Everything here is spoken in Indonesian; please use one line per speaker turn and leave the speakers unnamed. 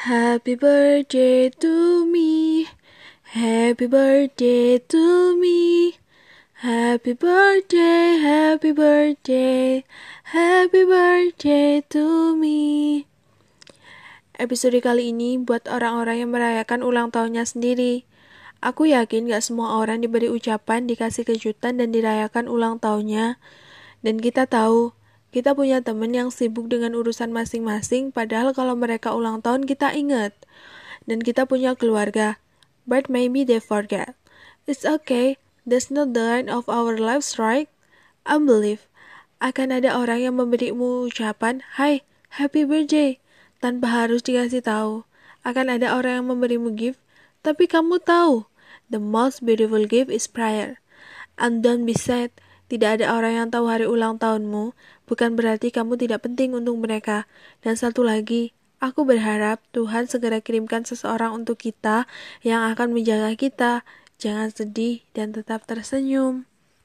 Happy birthday to me. Happy birthday to me. Happy birthday, happy birthday, happy birthday to me. Episode kali ini buat orang-orang yang merayakan ulang tahunnya sendiri. Aku yakin gak semua orang diberi ucapan, dikasih kejutan, dan dirayakan ulang tahunnya. Dan kita tahu, kita punya temen yang sibuk dengan urusan masing-masing, padahal kalau mereka ulang tahun kita ingat. Dan kita punya keluarga, but maybe they forget. It's okay, that's not the end of our lives, right? I believe akan ada orang yang memberimu ucapan, Hai, happy birthday, tanpa harus dikasih tahu. Akan ada orang yang memberimu gift, tapi kamu tahu, the most beautiful gift is prayer. And don't be sad, tidak ada orang yang tahu hari ulang tahunmu, bukan berarti kamu tidak penting untuk mereka. Dan satu lagi, aku berharap Tuhan segera kirimkan seseorang untuk kita yang akan menjaga kita. Jangan sedih dan tetap tersenyum.